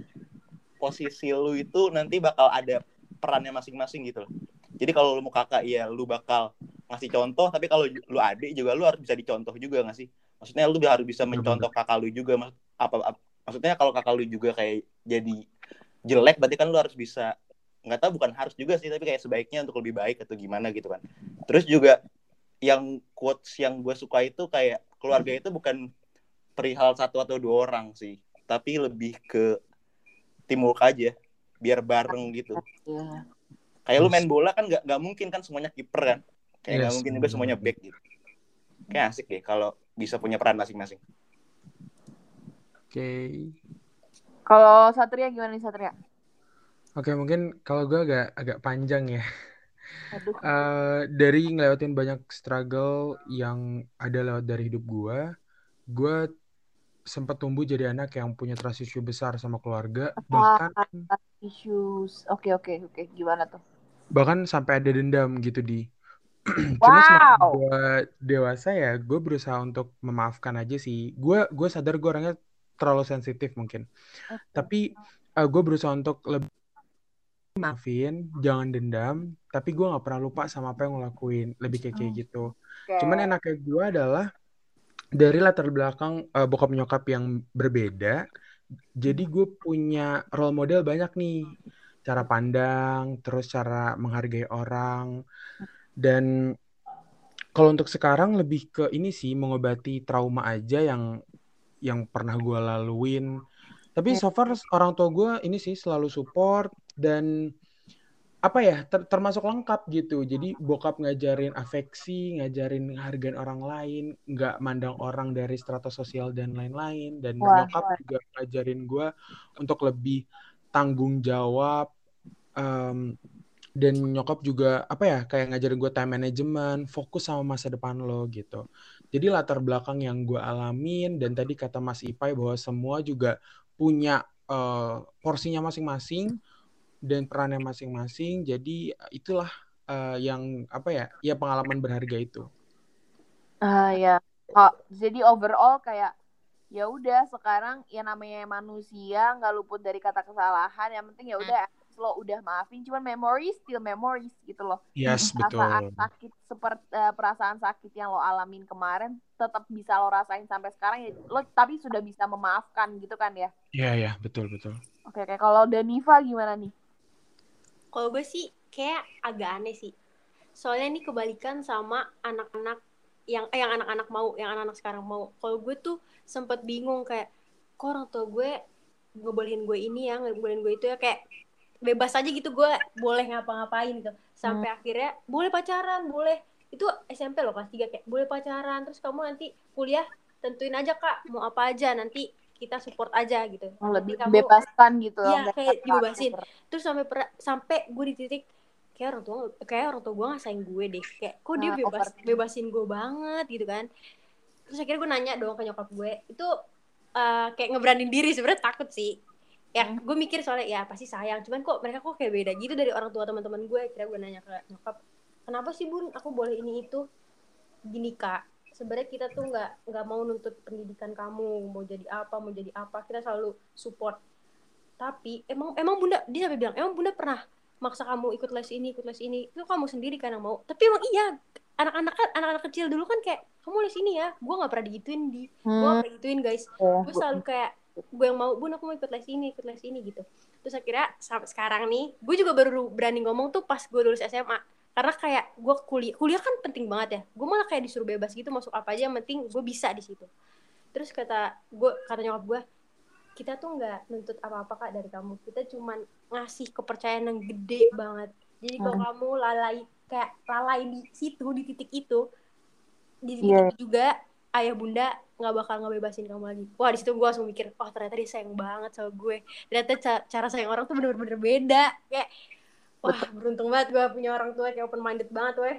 Posisi lu itu nanti bakal ada perannya masing-masing gitu loh. Jadi kalau lu mau kakak ya lu bakal ngasih contoh, tapi kalau lu adik juga lu harus bisa dicontoh juga gak sih? Maksudnya lu harus bisa mencontoh kakak lu juga. Maksud, apa, apa- maksudnya kalau kakak lu juga kayak jadi jelek berarti kan lu harus bisa nggak tahu bukan harus juga sih tapi kayak sebaiknya untuk lebih baik atau gimana gitu kan terus juga yang quotes yang gue suka itu kayak keluarga itu bukan perihal satu atau dua orang sih tapi lebih ke teamwork aja biar bareng gitu Iya. kayak lu main bola kan nggak nggak mungkin kan semuanya kiper kan kayak nggak Yes. mungkin juga semuanya back gitu kayak asik deh kalau bisa punya peran masing-masing Oke. Kalau Satria gimana nih Satria? Oke, mungkin kalau gue agak agak panjang ya. Aduh. Eh, dari ngelewatin banyak struggle yang ada lewat dari hidup gue, gue sempat tumbuh jadi anak yang punya trust issue besar sama keluarga, bahkan Issues. Oke oke oke. Gimana tuh? bahkan sampai ada dendam gitu di. Cuma semakin Wow. gue dewasa ya, gue berusaha untuk memaafkan aja sih. Gue gue sadar gue orangnya terlalu sensitif mungkin. Tapi gue berusaha untuk lebih maafin, jangan dendam. Tapi gue nggak pernah lupa sama apa yang gue lakuin. Lebih kayak kayak gitu. Oke. Cuman enaknya gue adalah dari latar belakang eh, bokap nyokap yang berbeda. Jadi gue punya role model banyak nih. Cara pandang, terus cara menghargai orang. Dan kalau untuk sekarang lebih ke ini sih mengobati trauma aja yang yang pernah gue laluin. Tapi so far orang tua gue ini sih selalu support dan apa ya ter- termasuk lengkap gitu. Jadi bokap ngajarin afeksi, ngajarin hargain orang lain, nggak mandang orang dari strata sosial dan lain-lain. Dan Wah, nyokap wah. juga ngajarin gue untuk lebih tanggung jawab. em, dan nyokap juga apa ya kayak ngajarin gue time management, fokus sama masa depan lo gitu. Jadi latar belakang yang gue alamin dan tadi kata Mas Ipai bahwa semua juga punya eh, porsinya masing-masing dan perannya masing-masing. Jadi itulah eh, yang apa ya? Ya pengalaman berharga itu. Ah ya. Oh, jadi overall kayak ya udah sekarang ya namanya manusia nggak luput dari kata kesalahan. Yang penting ya udah lo udah maafin. Cuman memories still memories gitu loh. Yes, Perasaan betul. sakit seperti eh, perasaan sakit yang lo alamin kemarin tetap bisa lo rasain sampai sekarang ya lo tapi sudah bisa memaafkan gitu kan ya. Iya, ya, betul, betul. Oke, oke. Kalau Daniva gimana nih? Kalau gue sih kayak agak aneh sih. Soalnya ini kebalikan sama anak-anak yang eh, yang anak-anak mau, yang anak-anak sekarang mau. Kalau gue tuh sempet bingung kayak kok orang tua gue ngebolehin gue ini ya, ngebolehin gue itu ya kayak bebas aja gitu gue boleh ngapa-ngapain gitu. Sampai akhirnya boleh pacaran, boleh itu SMP loh kelas 3 kayak boleh pacaran terus kamu nanti kuliah tentuin aja kak mau apa aja nanti kita support aja gitu. Oh, lebih kamu- bebaskan gitu Iya, dari kayak dibebasin. terus sampai per- sampai gue di titik kayak orang tua kayak orang tua gue ngasain gue deh. Kayak kok dia Nah, bebas bebasin gue banget gitu kan. Terus akhirnya gue nanya dong ke nyokap gue itu eh, kayak ngeberanin diri sebenarnya takut sih. Ya Hmm. gue mikir soalnya ya pasti sayang. Cuman kok mereka kok kayak beda gitu dari orang tua teman-teman gue. Kira gue nanya ke nyokap kenapa sih bun? Aku boleh ini itu. Gini kak sebenarnya kita tuh nggak nggak mau nuntut pendidikan kamu mau jadi apa mau jadi apa kita selalu support. Tapi emang emang bunda dia sampai bilang emang bunda pernah maksa kamu ikut les ini ikut les ini? Itu kamu sendiri kan yang mau. Tapi emang iya anak-anak kan anak-anak kecil dulu kan kayak kamu les ini ya gue nggak pernah digituin di. Gue Hmm, nggak pernah gituin guys. Gue selalu kayak gue yang mau bun aku mau ikut les ini ikut les ini gitu. Terus akhirnya sampai sekarang nih gue juga baru berani ngomong tuh pas gue lulus SMA karena kayak gue kuliah kuliah kan penting banget ya. Gue malah kayak disuruh bebas gitu masuk apa aja yang penting gue bisa di situ. Terus kata gue kata nyokap gue kita tuh nggak nuntut apa-apa kak dari kamu. Kita cuman ngasih kepercayaan yang gede banget. Jadi kalau Hmm. kamu lalai kayak lalai di situ di titik itu di titik Iya. itu juga ayah bunda nggak bakal ngebebasin kamu lagi. Wah di situ gue langsung mikir wah ternyata dia sayang banget sama gue. Ternyata ca- cara sayang orang tuh bener-bener beda. Kayak wah beruntung banget gue punya orang tua kayak open minded banget weh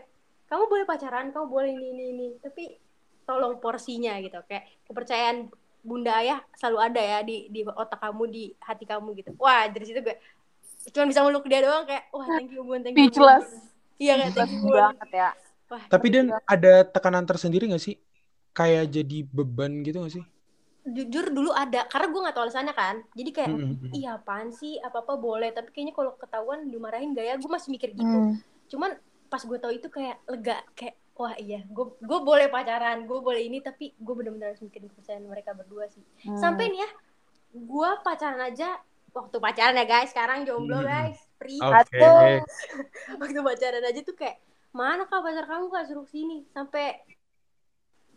kamu boleh pacaran kamu boleh ini ini ini tapi tolong porsinya gitu kayak kepercayaan bunda ayah selalu ada ya di di otak kamu di hati kamu gitu wah dari situ gue cuma bisa meluk dia doang kayak wah thank you bun thank you. Speechless. iya kayak thank you bun banget ya. wah Tapi Dan ada tekanan tersendiri gak sih? Kayak jadi beban gitu gak sih? Jujur dulu ada karena gue nggak tahu alasannya kan jadi kayak Mm-mm. iya apaan sih apa apa boleh tapi kayaknya kalau ketahuan dimarahin gak ya gue masih mikir gitu Hmm. cuman pas gue tahu itu kayak lega kayak wah iya gue gue boleh pacaran gue boleh ini tapi gue bener-bener harus mikirin kepercayaan mereka berdua sih Hmm. sampai nih ya gue pacaran aja waktu pacaran ya guys sekarang jomblo Hmm. guys free. Aduh. waktu pacaran aja tuh kayak mana kak pacar kamu kak suruh sini sampai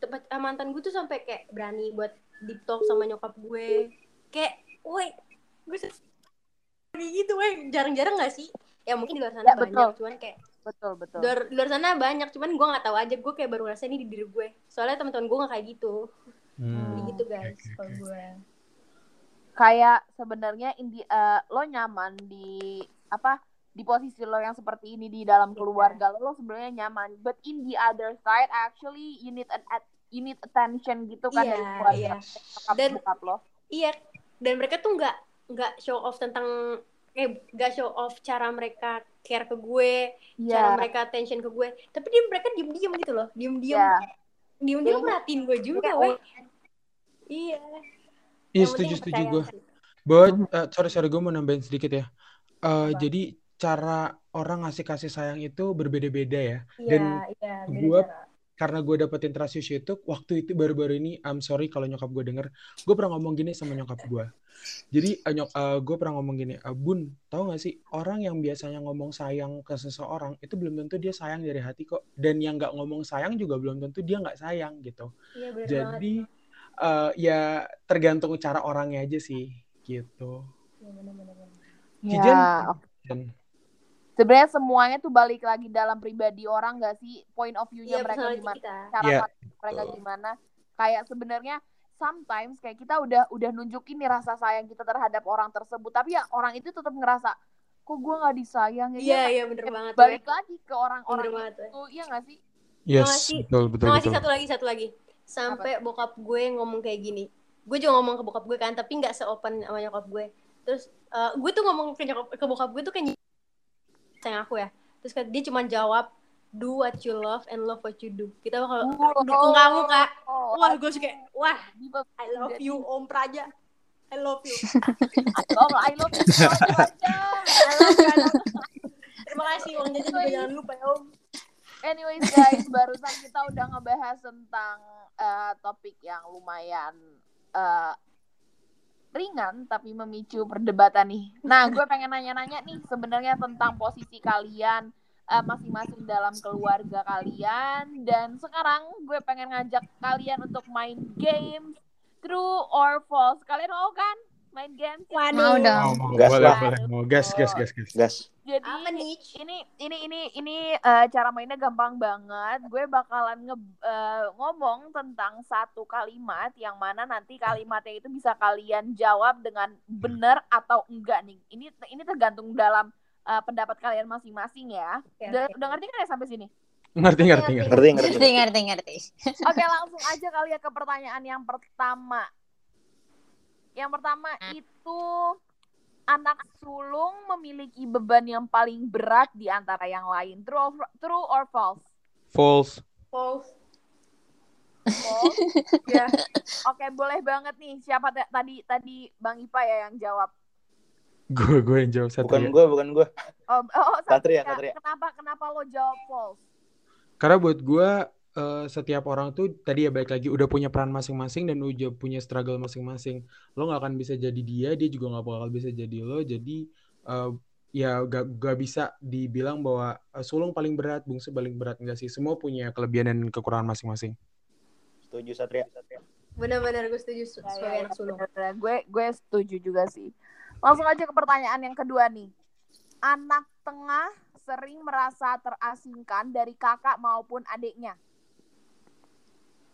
tempat ah, mantan gue tuh sampai kayak berani buat deep talk sama nyokap gue kayak woi gue gitu woi jarang-jarang gak sih ya mungkin di luar sana Ya, banyak betul. cuman kayak Betul, betul. di luar, luar sana banyak cuman gue nggak tahu aja gue kayak baru ngerasain ini di diri gue soalnya teman-teman gue nggak kayak gitu Hmm. Kayak gitu guys oke. kalau gue Kayak sebenarnya indi eh, lo nyaman di apa? Di posisi lo yang seperti ini di dalam Iya. keluarga lo, lo sebenarnya nyaman. But in the other side, actually you need an at- you need attention gitu kan Iya, dari keluarga iya. nyokap Dan- bokap lo. iya dan mereka tuh nggak nggak show off tentang eh nggak show off cara mereka care ke gue cara Iya. mereka attention ke gue tapi dia mereka diem diem gitu loh diem diem Iya. diem diem Iya. perhatiin gue juga Iya, weh iya Iya Yang setuju setuju gue. Buat eh, sorry sorry gue mau nambahin sedikit ya. Eh, Apa? jadi cara orang ngasih kasih sayang itu berbeda-beda ya. iya Dan iya beda gua- cara. Karena gue dapetin trust issue itu waktu itu baru-baru ini, I'm sorry kalau nyokap gue denger, gue pernah ngomong gini sama nyokap gue. Jadi eh, nyok, gue pernah ngomong gini, "Eh, Bun, tahu gak sih orang yang biasanya ngomong sayang ke seseorang itu belum tentu dia sayang dari hati kok. Dan yang nggak ngomong sayang juga belum tentu dia nggak sayang gitu. iya banget Jadi eh, ya tergantung cara orangnya aja sih gitu. Iya, bener, bener, Ya. Sebenarnya semuanya tuh balik lagi dalam pribadi orang gak sih? Point of view-nya iya mereka gimana? kita cara pandang mereka gimana kayak sebenarnya sometimes kayak kita udah udah nunjukin nih rasa sayang kita terhadap orang tersebut tapi ya orang itu tetap ngerasa kok gue nggak disayang ya iya Dia iya bener banget balik weh. lagi ke orang-orang Bener banget, weh. itu iya gak sih yes, Makasih. betul betul masih betul. satu lagi, satu lagi. Sampai bokap gue ngomong kayak gini. Gue juga ngomong ke bokap gue kan, tapi nggak se-open sama nyokap gue. Terus eh, gue tuh ngomong ke nyokap ke bokap gue tuh kayak sayang aku ya. Terus kan dia cuma jawab do what you love and love what you do. Kita bakal Oh. dukung kamu kak. Oh, Wah, gue suka kayak, wah, I love you Om Praja. I love you. Oh, I love you. I love you. Terima kasih jajan juga jangan lupa ya Om. Anyways guys, barusan kita udah ngebahas tentang eh, topik yang lumayan eh, ringan tapi memicu perdebatan nih. Nah, gue pengen nanya-nanya nih sebenarnya tentang posisi kalian eh, masing-masing dalam keluarga kalian dan sekarang gue pengen ngajak kalian untuk main games true or false. Kalian mau kan main games? Mau dong. Mau, mau, Gas boleh mau gas gas gas gas. gas Jadi Apa nih? ini ini ini ini eh, cara mainnya gampang banget. Gue bakalan nge eh, ngomong tentang satu kalimat yang mana nanti kalimatnya itu bisa kalian jawab dengan benar atau enggak nih. Ini ini tergantung dalam eh, pendapat kalian masing-masing ya. Oke, Udah, oke. udah ngerti kan ya sampai sini? Ngerti ngerti ngerti. ngerti ngerti Ngerti, ngerti, ngerti. Oke, langsung aja kali ya ke pertanyaan yang pertama. Yang pertama itu anak sulung memiliki beban yang paling berat di antara yang lain. True or, true or false? False. False. False. Ya. Oke, boleh banget nih. Siapa ta- tadi tadi Bang Ipa ya yang jawab? Gue gue yang jawab satu bukan ya. gue bukan gue Oh, oh Satria, Satria. Satria. Kenapa kenapa lo jawab false? Karena buat gue eh, setiap orang tuh tadi ya baik lagi udah punya peran masing-masing dan udah punya struggle masing-masing. Lo nggak akan bisa jadi dia, dia juga nggak bakal bisa jadi lo. Jadi eh, ya gak, gak bisa dibilang bahwa eh, sulung paling berat, bungsu paling berat enggak sih. Semua punya kelebihan dan kekurangan masing-masing. setuju Satria Bener-bener gue setuju sebagai ya, anak sulung. Gue gue setuju juga sih. Langsung aja ke pertanyaan yang kedua nih. Anak tengah sering merasa terasingkan dari kakak maupun adiknya.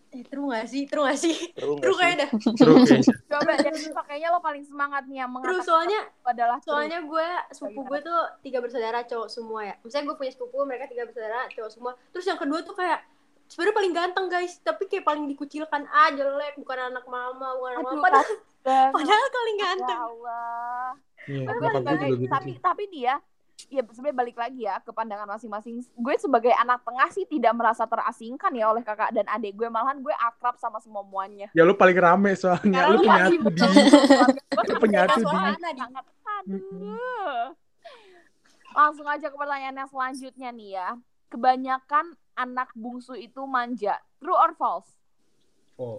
Eh, true gak sih? True gak sih? True True sih? kayak dah. Kayaknya. Coba jadi pakainya lo paling semangat nih yang True, soalnya adalah true. soalnya gue sepupu gue tuh tiga bersaudara cowok semua ya misalnya gue punya sepupu mereka tiga bersaudara cowok semua terus yang kedua tuh kayak sebenarnya paling ganteng guys tapi kayak paling dikucilkan ah jelek bukan anak mama bukan anak mama padahal, paling ya ganteng Allah. Iya, Tapi gitu tapi sih. tapi dia ya sebenarnya balik lagi ya ke pandangan masing-masing. Gue sebagai anak tengah sih tidak merasa terasingkan ya oleh kakak dan adik gue malahan gue akrab sama semua muanya. Ya lu paling rame soalnya. Karena Lu penyatu di. Gue Lu penyatu di. aduh. Langsung aja ke pertanyaan yang selanjutnya nih ya. Kebanyakan anak bungsu itu manja. True or false? Oh.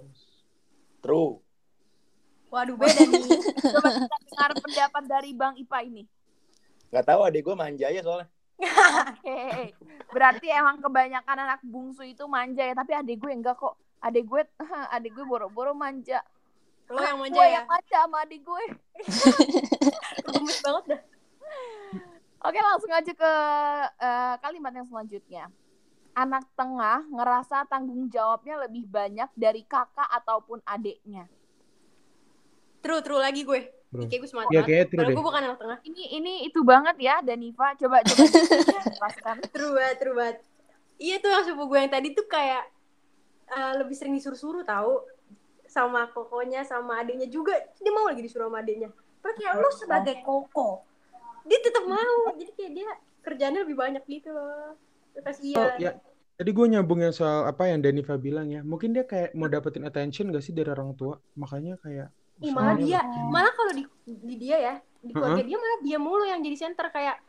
True. waduh beda nih Coba kita dengar pendapat dari Bang Ipa ini. Gak tahu adik gue manja ya soalnya. Berarti emang kebanyakan anak bungsu itu manja ya, tapi adik gue enggak kok. Adik gue, adik gue boro-boro manja. lo yang manja gue ya yang manja sama adik gue. gemes banget dah Oke, langsung aja ke eh, kalimat yang selanjutnya. Anak tengah ngerasa tanggung jawabnya lebih banyak dari kakak ataupun adiknya. true true lagi gue True. kayak gue semangat banget kayaknya true Padahal deh. gue bukan anak tengah Ini ini itu banget ya, Daniva. Coba coba jelaskan. true banget true banget iya tuh yang sepupu gue yang tadi tuh kayak eh, lebih sering disuruh-suruh tahu sama kokonya sama adiknya juga dia mau lagi disuruh sama adiknya Padahal kayak lu sebagai koko dia tetap mau jadi kayak dia kerjanya lebih banyak gitu loh Oh, kasihan ya. Tadi gue nyambung yang soal apa yang Daniva bilang ya. Mungkin dia kayak mau dapetin attention gak sih dari orang tua? Makanya kayak Ih, malah dia malah kalau di, di dia ya di keluarga dia malah dia mulu yang jadi center kayak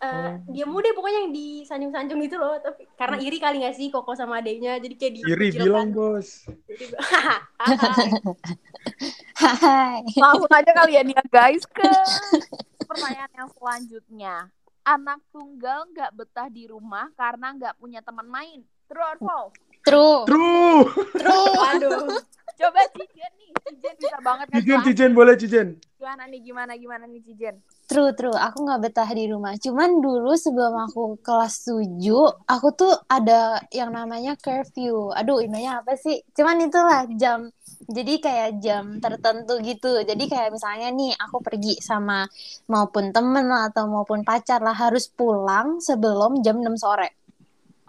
eh, Oh. dia mulu deh pokoknya yang disanjung-sanjung gitu loh tapi karena iri kali gak sih koko sama adiknya jadi kayak di Iri bilang bos. Jadi, Hai. Langsung aja kalian ya guys ke pertanyaan yang selanjutnya. Anak tunggal nggak betah di rumah karena nggak punya teman main. True or false? True. True. True. Waduh. Coba Cijen nih, Cijen bisa banget kan? Cijen, Cijen boleh Cijen. Gimana nih, gimana, gimana nih Cijen? True, true. Aku nggak betah di rumah. Cuman dulu sebelum aku kelas 7, aku tuh ada yang namanya curfew. Aduh, ininya apa sih? Cuman itulah jam. Jadi kayak jam tertentu gitu. Jadi kayak misalnya nih, aku pergi sama maupun temen lah atau maupun pacar lah harus pulang sebelum jam 6 sore.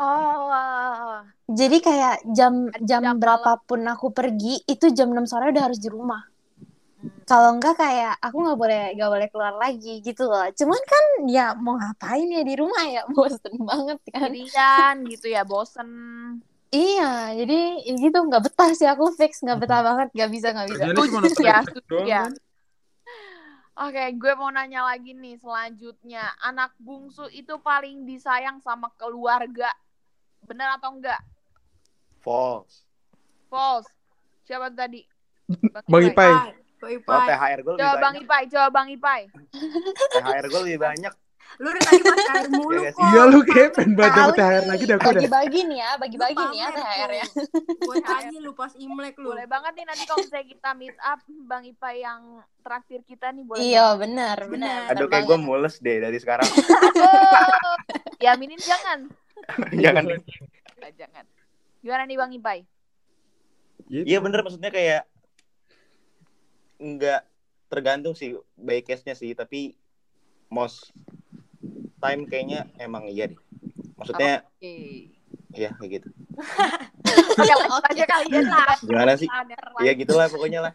Oh, Jadi kayak jam jam Jam berapapun aku pergi itu jam 6 sore udah harus di rumah. Kalau enggak kayak aku nggak boleh nggak boleh keluar lagi gitu loh. Cuman kan ya mau ngapain ya di rumah ya bosen banget kan. sendirian gitu ya, bosen. Iya, jadi ya gitu nggak betah sih aku fix nggak betah banget nggak bisa nggak bisa. Nonton ya, ya. kan? Oke, gue mau nanya lagi nih selanjutnya. Anak bungsu itu paling disayang sama keluarga. Bener atau enggak? False. False. Siapa tadi? Bang Ipai. Bang Ipai. THR gue lebih Coba Bang. Ipai, coba Bang Ipai. THR gue lebih banyak. Lu udah tadi air mulu Iya kok. sih? Iya lu kayak pengen banget dapet THR lagi dah. Bagi-bagi nih ya, bagi-bagi nih ya THR ya. Buat aja lu pas Imlek lu. Boleh banget nih nanti kalau misalnya kita meet up Bang Ipai yang traktir kita nih boleh. Iya benar benar. Aduh kayak gue mules deh dari sekarang. Aduh. Diaminin jangan. Jangan. Jangan. Gimana nih Bang? Gitu. Iya bener maksudnya kayak nggak tergantung sih by case-nya sih tapi most time kayaknya emang iya deh. Maksudnya Oke. iya kayak gitu. Oke, lanjut aja kalian lah. Gimana sih? Iya gitulah pokoknya lah.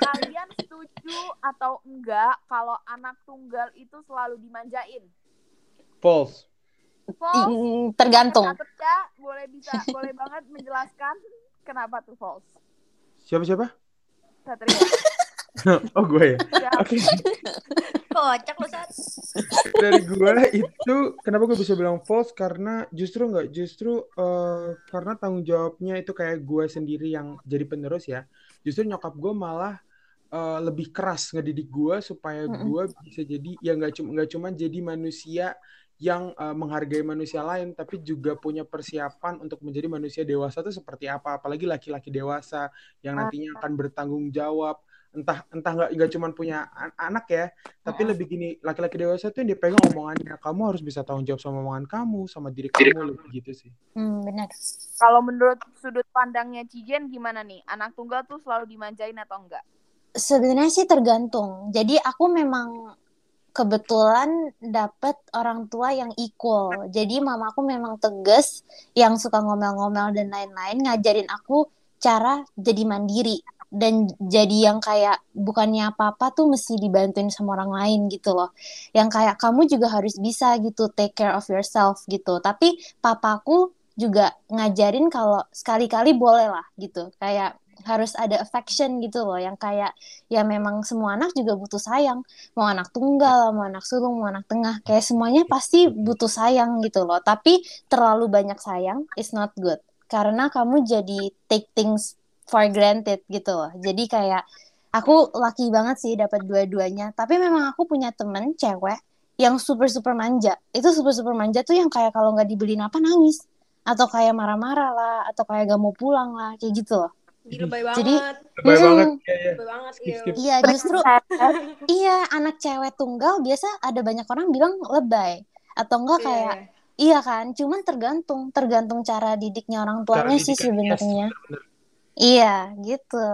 Kalian setuju atau enggak kalau anak tunggal itu selalu dimanjain? False. False. Mm, Tergantung. Catet ya, boleh bisa, boleh banget menjelaskan kenapa tuh false. Siapa siapa? Satria. oh gue ya. Ya, Oke. Kocak lu saat. Dari gue itu kenapa gue bisa bilang false karena justru nggak justru eh, karena tanggung jawabnya itu kayak gue sendiri yang jadi penerus ya. Justru nyokap gue malah eh, lebih keras ngedidik gue supaya gue bisa jadi ya nggak cuma nggak cuma jadi manusia yang eh, menghargai manusia lain tapi juga punya persiapan untuk menjadi manusia dewasa itu seperti apa apalagi laki-laki dewasa yang nantinya akan bertanggung jawab entah entah nggak nggak cuma punya an- anak ya tapi lebih gini laki-laki dewasa tuh yang dia pegang omongannya kamu harus bisa tanggung jawab sama omongan kamu sama diri kamu lebih gitu sih Hmm, benar. Kalau menurut sudut pandangnya Cijen gimana nih? Anak tunggal tuh selalu dimanjain atau enggak? Sebenarnya sih tergantung. Jadi aku memang kebetulan dapet orang tua yang equal. Jadi mamaku memang tegas, yang suka ngomel-ngomel dan lain-lain, ngajarin aku cara jadi mandiri dan jadi yang kayak bukannya apa-apa tuh mesti dibantuin sama orang lain gitu loh. Yang kayak kamu juga harus bisa gitu take care of yourself gitu. Tapi papaku juga ngajarin kalau sekali-kali boleh lah gitu. Kayak harus ada affection gitu loh yang kayak ya memang semua anak juga butuh sayang. Mau anak tunggal mau anak sulung mau anak tengah kayak semuanya pasti butuh sayang gitu loh. Tapi terlalu banyak sayang is not good. Karena kamu jadi take things for granted gitu loh. Jadi kayak aku lucky banget sih dapat dua-duanya. Tapi memang aku punya temen cewek yang super super manja. Itu super super manja tuh yang kayak kalau nggak dibeliin apa nangis. Atau kayak marah-marah lah atau kayak gak mau pulang lah kayak gitu loh Gila lebay Jadi- banget. lebay Hmm. banget ya, ya. Lebay banget. Skip, iya. skip. Iya, justru iya anak cewek tunggal biasa ada banyak orang bilang lebay atau enggak Iya, kayak iya. iya kan, cuman tergantung tergantung cara didiknya orang Cara tuanya sih yes, sebenarnya. Iya, gitu.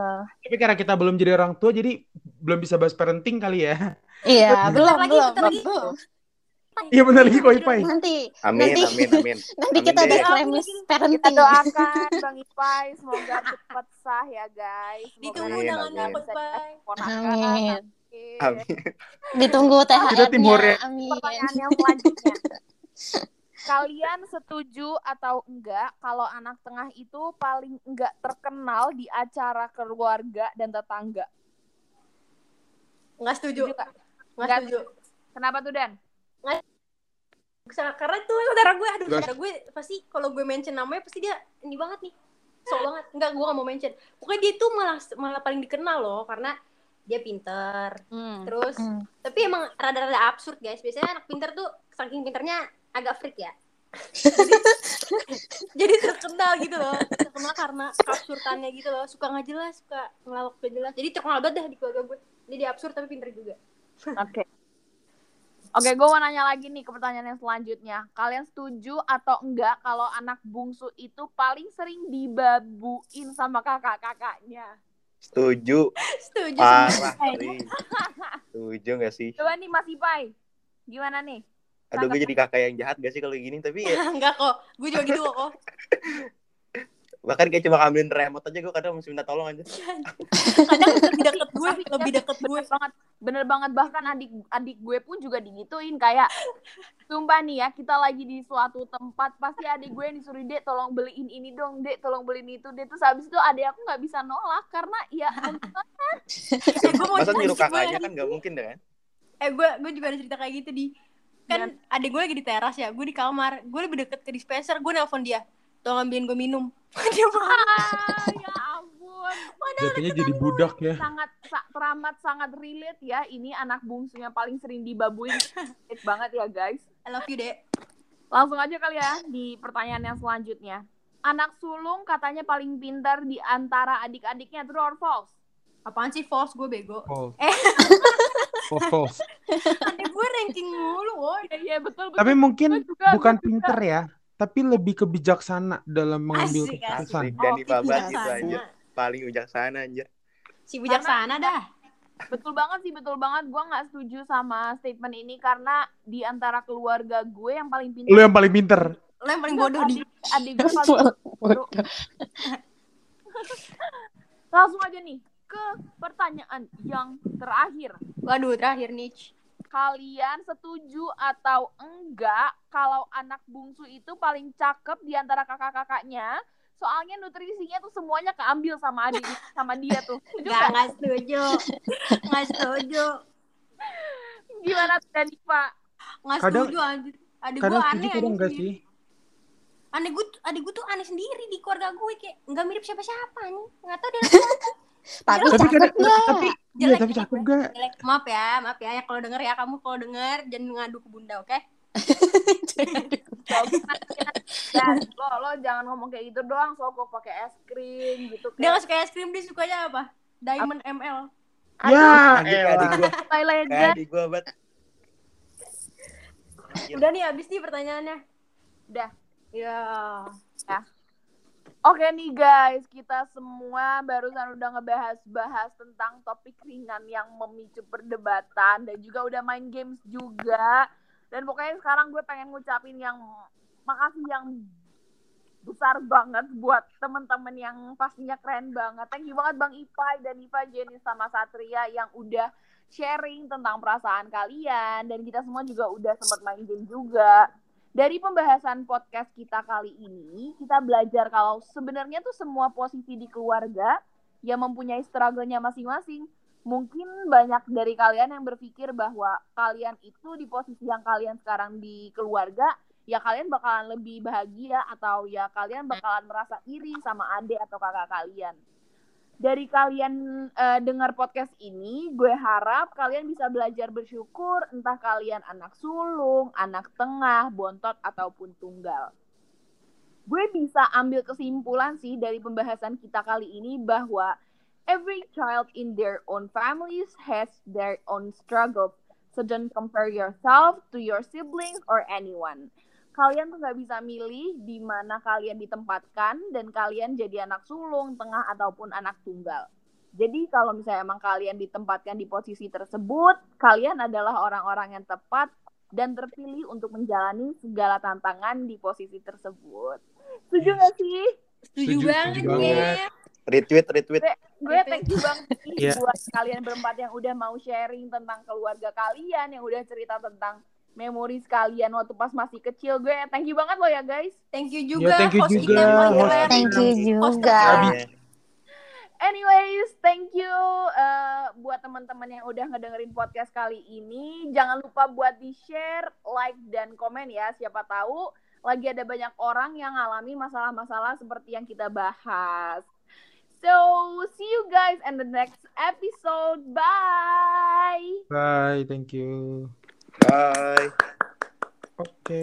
tapi karena kita belum jadi orang tua jadi belum bisa bahas parenting kali ya Iya, belum belum. Iya benar lagi koi pai Nanti Amin, Nanti- amin, amin. nanti Amin kita deh. ada Amin, kremis amin. Kita parenting. doakan Bang Ipai semoga cepat sah ya guys. Semoga Ditunggu amin. dapat, ponakan. Amin. Amin. Ditunggu. THR-nya. Amin. Pertanyaan yang selanjutnya. Kalian setuju atau enggak kalau anak tengah itu paling enggak terkenal di acara keluarga dan tetangga? Nggak setuju. Setuju nggak? Nggak Nggak setuju. Kenapa tuh Dan? Karena itu saudara gue, aduh Nggak- saudara gue pasti kalau gue mention namanya pasti dia ini banget nih. Sok banget. Enggak, gue gak mau mention. Pokoknya dia tuh malah malah paling dikenal loh karena dia pinter. Terus Hmm. tapi emang rada-rada absurd guys. Biasanya anak pinter tuh saking pinternya agak freak ya. Jadi terkenal gitu loh. Terkenal karena keabsurdannya gitu loh. Suka nggak jelas, suka ngelawak gak jelas. Jadi terkenal banget dah di keluarga gue. Jadi dia absurd tapi pinter juga. Oke. Oke, gue mau nanya lagi nih ke pertanyaan yang selanjutnya. Kalian setuju atau enggak kalau anak bungsu itu paling sering dibabuin sama kakak-kakaknya? Setuju. Setuju Parah. Setuju gak sih? Coba nih Mas Ipai, gimana nih? Aduh, gue jadi kakak yang jahat gak sih kalau gini? Tapi ya, Enggak kok. Gue juga gitu kok. bahkan kayak cuma ngambilin remote aja gue kadang masih minta tolong aja. Kadang lebih deket gue, lebih deket gue. Bener banget, bener banget bahkan adik adik gue pun juga digituin kayak sumpah nih ya kita lagi di suatu tempat pasti adik gue yang disuruh dek tolong beliin ini dong dek tolong beliin itu dek terus habis itu adik aku nggak bisa nolak karena ya gue mau Masa nyuruh kakaknya kan gak mungkin deh kan? Eh gue gue juga ada cerita kayak gitu di kan adik gue lagi di teras ya, gue di kamar, gue lebih deket ke dispenser, gue nelpon dia, tolong ambilin gue minum. dia marah. Ah, ya ampun. Jatuhnya jadi budak ya. sangat sa- teramat sangat relate ya. Ini anak bungsunya paling sering dibabuin. Relate banget ya guys. I love you dek. langsung aja kali ya di pertanyaan yang selanjutnya. Anak sulung katanya paling pintar di antara adik-adiknya. True or false? Apaan sih false? Gue bego. false. Eh. false false. Adik gue ranking mulu, woi. iya iya betul betul. Tapi mungkin juga, bukan juga. pinter ya tapi lebih kebijaksana dalam mengambil Asik, keputusan Asik. Dan Oh, bijaksana. gitu anjir. Paling bijaksana anjir. Si bijaksana dah. betul banget sih betul banget gue nggak setuju sama statement ini karena di antara keluarga gue yang paling pintar lu yang paling pinter Lo yang paling bodoh di. adik, adik gue paling bodoh. langsung aja nih ke pertanyaan yang terakhir Waduh, terakhir nih. Kalian setuju atau enggak kalau anak bungsu itu paling cakep di antara kakak-kakaknya soalnya nutrisinya tuh semuanya keambil sama adik sama dia tuh Setuju Enggak, nggak? enggak setuju. Enggak setuju. gimana Dani Pak Enggak Kadang- setuju anjir. Adik gue kadang aneh setuju kadang aneh sih Aneh gue, adik gue tuh aneh sendiri di keluarga gue kayak enggak mirip siapa-siapa nih. Enggak tahu dia Tapi tapi cakep nggak? tapi iya Jelek, tapi jelek cakep jelek. Maaf ya, maaf ya. Ya kalau denger ya kamu kalau denger jangan ngadu ke bunda, oke? Dan lo lo jangan ngomong kayak gitu doang, so kok pakai es krim gitu Dia kayak nggak suka es krim, dia sukanya apa? Diamond ML. Ya, adik gue. Adik gue banget. Udah nih habis nih pertanyaannya. Udah. Ya. Oke nih guys, kita semua barusan udah ngebahas-bahas tentang topik ringan yang memicu perdebatan dan juga udah main games juga. Dan pokoknya sekarang gue pengen ngucapin yang makasih yang besar banget buat temen-temen yang pastinya keren banget. Thank you banget Bang Ipai dan Iva Jenny sama Satria yang udah sharing tentang perasaan kalian dan kita semua juga udah sempat main game juga dari pembahasan podcast kita kali ini, kita belajar kalau sebenarnya tuh semua posisi di keluarga yang mempunyai struggle-nya masing-masing. Mungkin banyak dari kalian yang berpikir bahwa kalian itu di posisi yang kalian sekarang di keluarga, ya kalian bakalan lebih bahagia atau ya kalian bakalan merasa iri sama adik atau kakak kalian. Dari kalian eh, dengar podcast ini, gue harap kalian bisa belajar bersyukur entah kalian anak sulung, anak tengah, bontot, ataupun tunggal. Gue bisa ambil kesimpulan sih dari pembahasan kita kali ini bahwa every child in their own families has their own struggles. So don't compare yourself to your siblings or anyone. Kalian tuh nggak bisa milih di mana kalian ditempatkan dan kalian jadi anak sulung, tengah ataupun anak tunggal. Jadi kalau misalnya emang kalian ditempatkan di posisi tersebut, kalian adalah orang-orang yang tepat dan terpilih untuk menjalani segala tantangan di posisi tersebut. Setuju gak sih? Setuju, Setuju, banget banget. Retweet, retweet. Gue thank you banget sih Iya. buat kalian berempat yang udah mau sharing tentang keluarga kalian, yang udah cerita tentang memori kalian waktu pas masih kecil. Gue thank you banget loh ya guys. Thank you juga. thank you host juga, host. Thank you juga. Anyways, thank you uh, buat teman-teman yang udah ngedengerin podcast kali ini. Jangan lupa buat di-share, like, dan komen ya. Siapa tahu lagi ada banyak orang yang ngalami masalah-masalah seperti yang kita bahas. So, see you guys in the next episode. Bye! Bye, thank you. Bye. Oke.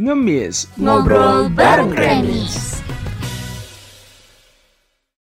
Ngemis Ngobrol bareng Kremis.